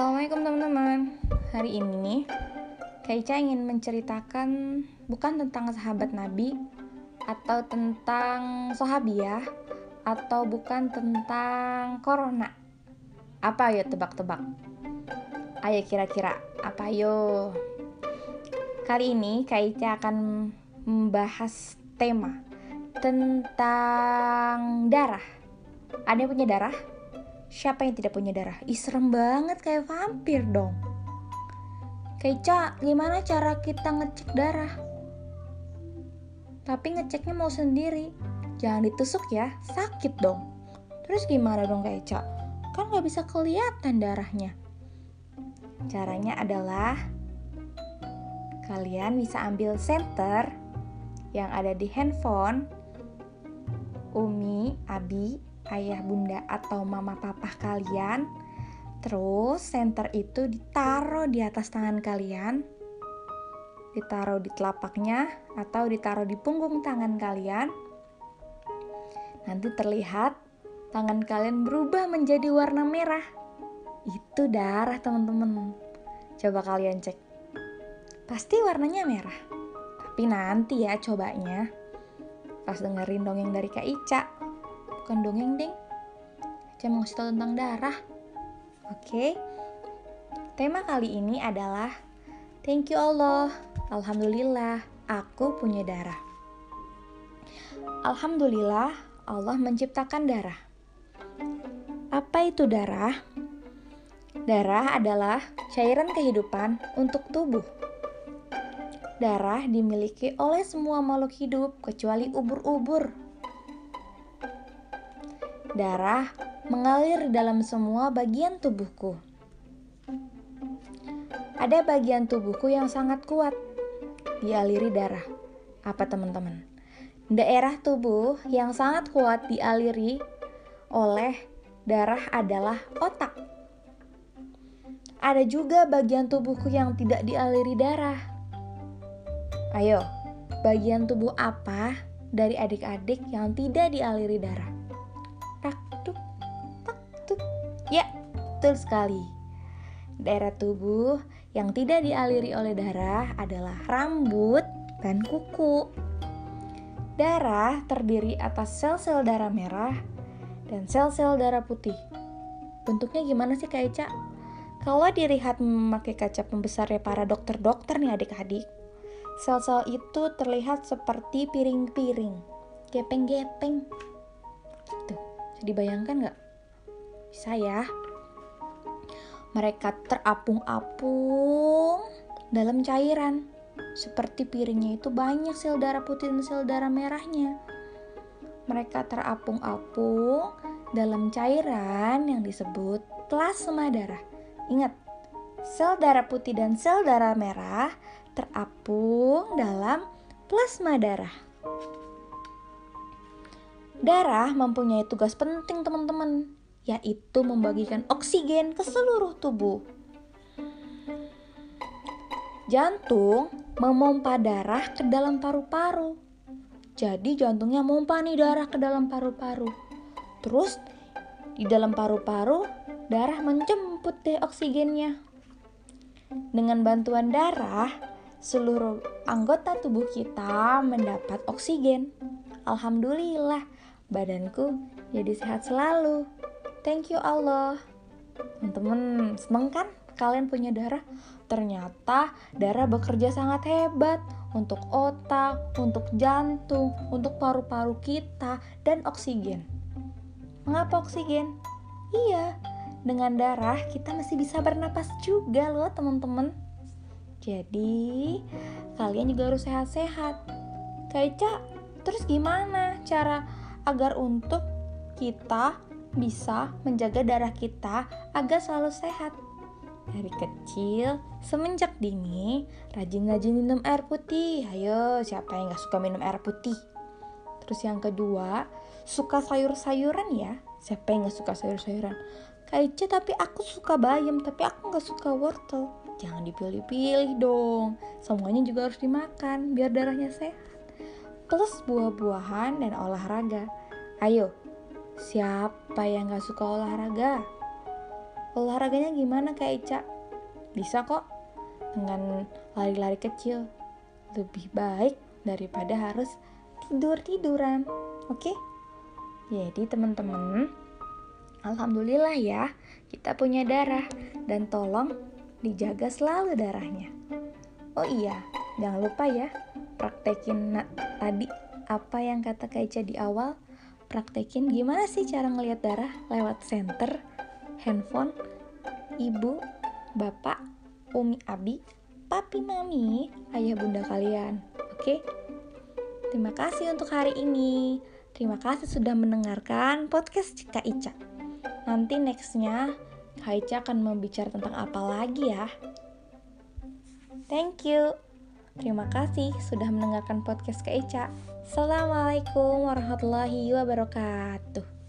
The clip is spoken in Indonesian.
Assalamualaikum teman-teman. Hari ini Kaica ingin menceritakan Bukan tentang sahabat Nabi Atau tentang Sahabiah Atau bukan tentang Corona. Apa ayo tebak-tebak? Ayo kira-kira Apa ayo? Kali ini Kaica akan Membahas tema Tentang Darah. Ada yang punya darah? Siapa yang tidak punya darah? Ih serem banget kayak vampir dong. Keica, gimana cara kita ngecek darah? Tapi ngeceknya mau sendiri. Jangan ditusuk ya, sakit dong. Terus gimana dong Keica? Kan gak bisa kelihatan darahnya. Caranya adalah kalian bisa ambil center yang ada di handphone Umi, Abi, ayah bunda atau mama papa kalian terus center itu ditaruh di atas tangan kalian ditaruh di telapaknya atau ditaruh di punggung tangan kalian. Nanti terlihat tangan kalian berubah menjadi warna merah. Itu darah teman-teman. Coba kalian cek. Pasti warnanya merah. Tapi nanti ya cobanya. Pas dengerin dongeng dari Kak Ica bukan dongeng ding. Saya mau tau tentang darah. Oke. Tema kali ini adalah Thank you Allah. Alhamdulillah Aku punya darah. Alhamdulillah Allah menciptakan darah. Apa itu darah? Darah adalah cairan kehidupan untuk tubuh. Darah dimiliki oleh semua makhluk hidup kecuali ubur-ubur Darah mengalir dalam semua bagian tubuhku. Ada bagian tubuhku yang sangat kuat dialiri darah. Apa teman-teman? Daerah tubuh yang sangat kuat dialiri oleh darah adalah otak. Ada juga bagian tubuhku yang tidak dialiri darah. Ayo, bagian tubuh apa dari adik-adik yang tidak dialiri darah? Ya, betul sekali. Daerah tubuh yang tidak dialiri oleh darah adalah rambut dan kuku. Darah terdiri atas sel-sel darah merah dan sel-sel darah putih. Bentuknya gimana sih Kak Eca? Kalau dilihat memakai kaca pembesarnya para dokter-dokter nih adik-adik, sel-sel itu terlihat seperti piring-piring, gepeng-gepeng. Dibayangkan nggak? Bisa ya. Mereka terapung-apung dalam cairan. Seperti piringnya itu banyak sel darah putih dan sel darah merahnya. Mereka terapung-apung dalam cairan yang disebut plasma darah. Ingat, sel darah putih dan sel darah merah terapung dalam plasma darah. Darah mempunyai tugas penting, teman-teman yaitu membagikan oksigen ke seluruh tubuh. Jantung memompa darah ke dalam paru-paru. Jadi jantungnya mompa nih darah ke dalam paru-paru. Terus di dalam paru-paru darah menjemput deh oksigennya. Dengan bantuan darah, seluruh anggota tubuh kita mendapat oksigen. Alhamdulillah, badanku jadi sehat selalu. Thank you Allah. Teman-teman, seneng kan kalian punya darah? Ternyata darah bekerja sangat hebat untuk otak, untuk jantung, untuk paru-paru kita, dan oksigen. Mengapa oksigen? Iya, dengan darah kita masih bisa bernapas juga loh teman-teman. Jadi, kalian juga harus sehat-sehat. Kaica, terus gimana cara agar untuk kita bisa menjaga darah kita agar selalu sehat. Dari kecil, semenjak dini, rajin-rajin minum air putih. Ayo, siapa yang gak suka minum air putih? Terus yang kedua, suka sayur-sayuran ya. Siapa yang gak suka sayur-sayuran? Kaice tapi aku suka bayam, tapi aku gak suka wortel. Jangan dipilih-pilih dong. Semuanya juga harus dimakan biar darahnya sehat. Plus buah-buahan dan olahraga. Ayo, Siapa yang gak suka olahraga? olahraganya gimana Kak Ica? Bisa kok dengan lari-lari kecil. Lebih baik daripada harus tidur-tiduran. Oke? Jadi teman-teman, alhamdulillah ya, kita punya darah dan tolong dijaga selalu darahnya. Oh iya, jangan lupa ya, praktekin tadi apa yang kata Kaica di awal. Praktekin gimana sih cara ngelihat darah lewat senter, handphone, ibu, bapak, umi abi, papi mami, ayah bunda kalian. Oke? Terima kasih untuk hari ini. Terima kasih sudah mendengarkan podcast Kak Ica. Nanti nextnya Kak Ica akan membicara tentang apa lagi ya. Thank you. Terima kasih sudah mendengarkan podcast Kak Ica. Assalamualaikum warahmatullahi wabarakatuh.